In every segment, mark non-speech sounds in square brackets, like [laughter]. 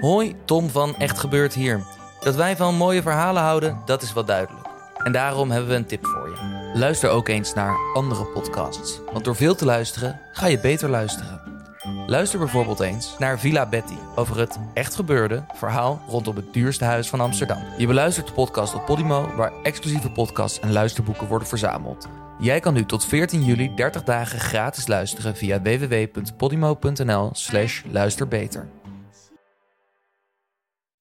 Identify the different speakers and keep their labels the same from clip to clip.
Speaker 1: Hoi, Tom van Echt Gebeurd hier. Dat wij van mooie verhalen houden, dat is wel duidelijk. En daarom hebben we een tip voor je. Luister ook eens naar andere podcasts. Want door veel te luisteren, ga je beter luisteren. Luister bijvoorbeeld eens naar Villa Betty over het echt gebeurde verhaal rondom het duurste huis van Amsterdam. Je beluistert de podcast op Podimo, waar exclusieve podcasts en luisterboeken worden verzameld. Jij kan nu tot 14 juli 30 dagen gratis luisteren via www.podimo.nl/slash luisterbeter.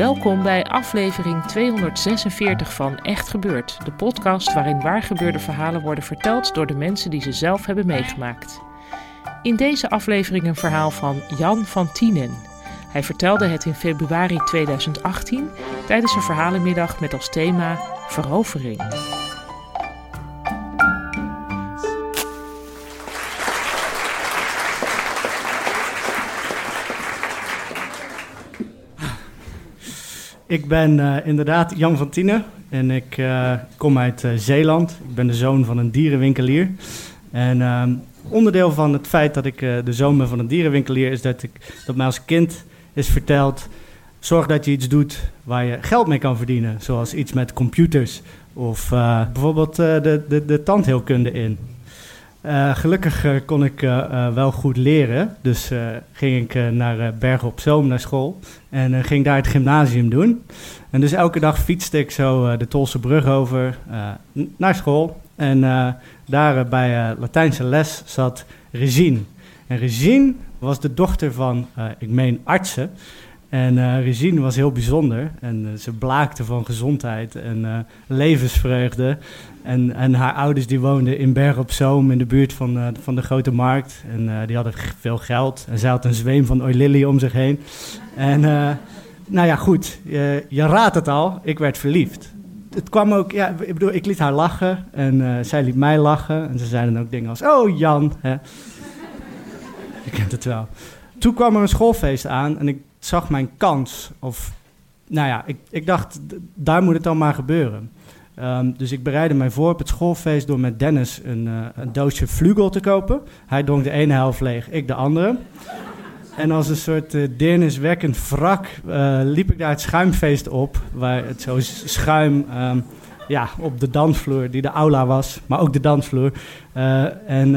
Speaker 2: Welkom bij aflevering 246 van Echt Gebeurd, de podcast waarin waargebeurde verhalen worden verteld door de mensen die ze zelf hebben meegemaakt. In deze aflevering een verhaal van Jan van Tienen. Hij vertelde het in februari 2018 tijdens een verhalenmiddag met als thema verovering.
Speaker 3: Ik ben eh, inderdaad Jan van Tienen en ik eh, kom uit eh, Zeeland. Ik ben de zoon van een dierenwinkelier. En ehm, onderdeel van het feit dat ik de zoon ben van een dierenwinkelier is dat, ik, dat mij als kind is verteld... zorg dat je iets doet waar je geld mee kan verdienen. Zoals iets met computers of bijvoorbeeld de, de, de tandheelkunde in. Uh, gelukkig uh, kon ik uh, wel goed leren. Dus ging ik naar Bergen op Zoom naar school. En ging daar het gymnasium doen. En dus elke dag fietste ik zo de Tolse brug over naar school. En daar bij Latijnse les zat Regine. En Regine was de dochter van, ik meen, artsen. En uh, Regine was heel bijzonder. En uh, ze blaakte van gezondheid en uh, levensvreugde. En, en haar ouders die woonden in Berg op Zoom in de buurt van, van de Grote Markt. En die hadden veel geld. En zij had een zweem van oililly om zich heen. En nou ja, goed. Je, je raadt het al. Ik werd verliefd. Het kwam ook, ja, ik bedoel, ik liet haar lachen. En zij liet mij lachen. En ze zeiden ook dingen als, oh Jan. Hè. [laughs] Je kent het wel. Toen kwam er een schoolfeest aan en ik zag mijn kans. Of, nou ja, ik, ik dacht, daar moet het dan maar gebeuren. Um, dus ik bereidde mij voor op het schoolfeest door met Dennis een, uh, een doosje Vlugel te kopen. Hij dronk de ene helft leeg, ik de andere. En als een soort uh, deerniswekkend wrak uh, liep ik daar het schuimfeest op. Waar het zo schuim um, ja, op de dansvloer, die de aula was, maar ook de dansvloer. en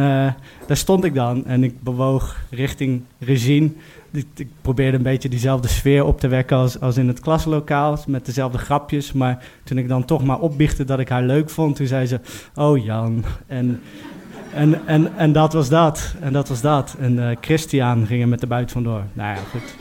Speaker 3: daar stond ik dan en ik bewoog richting Regine ik, probeerde een beetje diezelfde sfeer op te wekken als, als in het klaslokaal, met dezelfde grapjes. Maar toen ik dan toch maar opbiechte dat ik haar leuk vond, toen zei ze, oh Jan. En, en, en, en dat was dat. En dat was dat. En uh, Christian ging er met de buit vandoor. Nou ja, goed.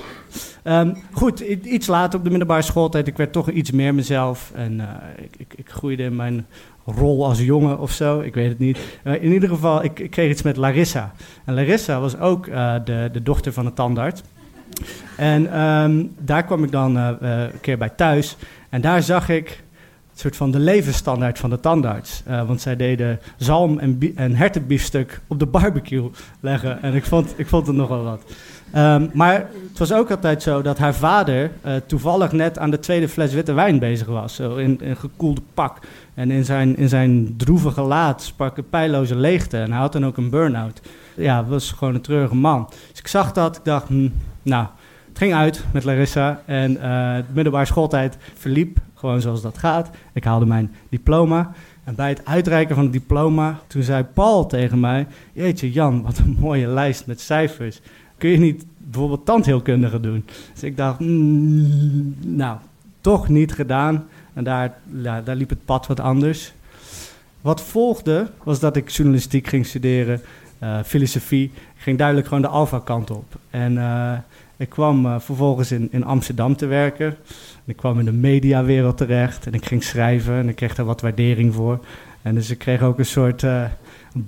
Speaker 3: Um, goed, iets later op de middelbare schooltijd, ik werd toch iets meer mezelf. En uh, ik, ik, ik, groeide in mijn rol als jongen of zo, ik weet het niet. Uh, in ieder geval, ik, ik, kreeg iets met Larissa. En Larissa was ook uh, de, de dochter van een tandarts. En um, daar kwam ik dan een keer bij thuis. En daar zag ik soort van de levensstandaard van de tandarts. want zij deden zalm en, en hertenbiefstuk op de barbecue leggen. En ik vond, ik vond het nogal wat. Um, maar het was ook altijd zo dat haar vader uh, toevallig net aan de tweede fles witte wijn bezig was. Zo in een gekoelde pak. En in zijn, in zijn droevige gelaat sprak een pijloze leegte. En hij had dan ook een burn-out. Ja, was gewoon een treurige man. Dus ik zag dat. Ik dacht, hm, nou, het ging uit met Larissa. En uh, de middelbare schooltijd verliep gewoon zoals dat gaat. Ik haalde mijn diploma. En bij het uitreiken van het diploma, toen zei Paul tegen mij... Jeetje Jan, wat een mooie lijst met cijfers kun je niet bijvoorbeeld tandheelkundige doen? Dus ik dacht, mm, nou, toch niet gedaan. En daar, ja, daar liep het pad wat anders. Wat volgde was dat ik journalistiek ging studeren. eh, filosofie. Ging duidelijk gewoon de alfa kant op. En eh, ik kwam eh, vervolgens in, in Amsterdam te werken. En ik kwam in de mediawereld terecht en ik ging schrijven en ik kreeg daar wat waardering voor. En dus ik kreeg ook een soort, eh,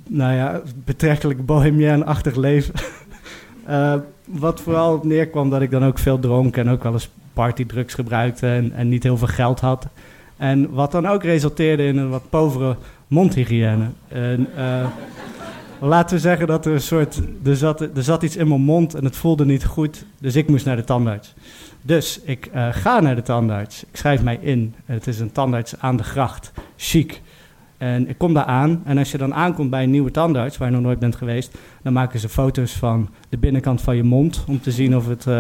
Speaker 3: nou ja, betrekkelijk bohemian-achtig leven. [laughs] Eh, wat vooral neerkwam dat ik dan ook veel dronk en ook wel eens partydrugs gebruikte en, en niet heel veel geld had. En wat dan ook resulteerde in een wat povere mondhygiëne. En, laten we zeggen dat er een soort. Er zat, er zat iets in mijn mond en het voelde niet goed. Dus ik moest naar de tandarts. Dus ik eh, ga naar de tandarts. Ik schrijf mij in. Het is een tandarts aan de gracht. Chic. En ik kom daar aan. En als je dan aankomt bij een nieuwe tandarts, waar je nog nooit bent geweest, dan maken ze foto's van de binnenkant van je mond. Om te zien of het. eh,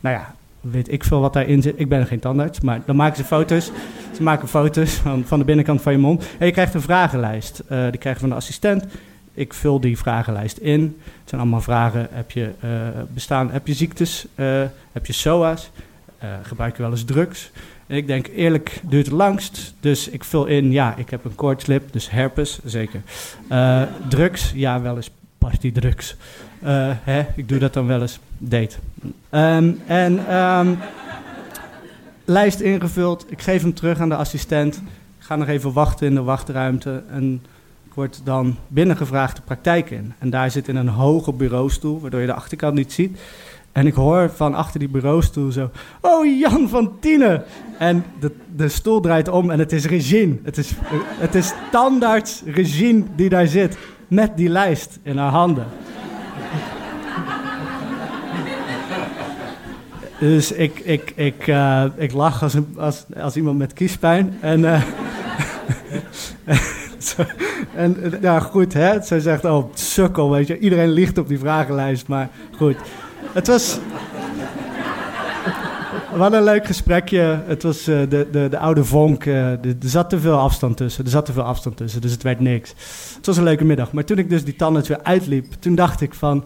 Speaker 3: nou ja, weet ik veel wat daarin zit. Ik ben geen tandarts, maar dan maken ze foto's. Ze maken foto's van, van de binnenkant van je mond. En je krijgt een vragenlijst. Eh, die krijg je van de assistent. Ik vul die vragenlijst in. Het zijn allemaal vragen. Heb je, eh, bestaan, heb je ziektes? Eh, heb je SOA's? Eh, gebruik je wel eens drugs? En ik denk, eerlijk duurt het langst. Dus ik vul in, ja, ik heb een koortslip, dus herpes, zeker. Drugs, ja, wel eens partydrugs. Hè, ik doe dat dan wel eens, date. Ehm, en ehm, lijst ingevuld, ik geef hem terug aan de assistent. Ik ga nog even wachten in de wachtruimte. En ik word dan binnengevraagd de praktijk in. En daar zit in een hoge bureaustoel, waardoor je de achterkant niet ziet. En ik hoor van achter die bureaustoel zo... Oh, Jan van Tienen! En de, de stoel draait om en het is Regine. Het is, het is tandarts Regine die daar zit. Met die lijst in haar handen. Dus ik, ik, ik, eh, ik lach als, als, als iemand met kiespijn. En, eh, [laughs] [laughs] en eh, ja, goed, hè? Zij zegt, oh, sukkel, weet je. Iedereen ligt op die vragenlijst, maar goed. Het was... Wat een leuk gesprekje. Het was eh, de, de, de oude vonk. eh, de- er zat te veel afstand tussen. Er zat te veel afstand tussen, dus het werd niks. Het was een leuke middag. Maar toen ik dus die tandarts weer uitliep, toen dacht ik van...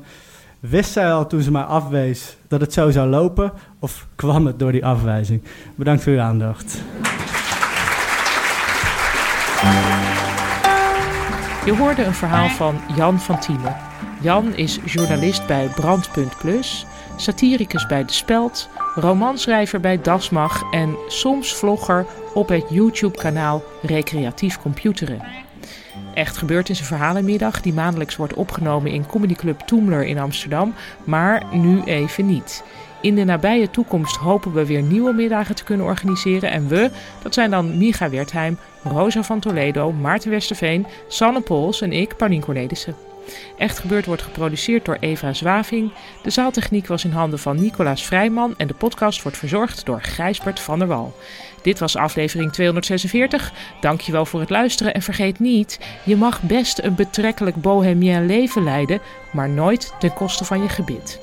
Speaker 3: Wist zij al toen ze mij afwees dat het zo zou lopen? Of kwam het door die afwijzing? Bedankt voor uw aandacht.
Speaker 2: Je hoorde een verhaal van Jan van Tielen. Jan is journalist bij Brandpunt Plus, satiricus bij De Speld, romanschrijver bij Dasmag en soms vlogger op het YouTube-kanaal Recreatief Computeren. Echt gebeurd is een verhalenmiddag die maandelijks wordt opgenomen in comedyclub Toemler in Amsterdam, maar nu even niet. In de nabije toekomst hopen we weer nieuwe middagen te kunnen organiseren. En we, dat zijn dan Micha Wertheim, Rosa van Toledo, Maarten Westerveen, Sanne Pols en ik, Paulien Cornelissen. Echt Gebeurd wordt geproduceerd door Eva Zwaving. De zaaltechniek was in handen van Nicolaas Vrijman en de podcast wordt verzorgd door Gijsbert van der Wal. Dit was aflevering 246. Dankjewel voor het luisteren en vergeet niet, je mag best een betrekkelijk bohemien leven leiden, maar nooit ten koste van je gebit.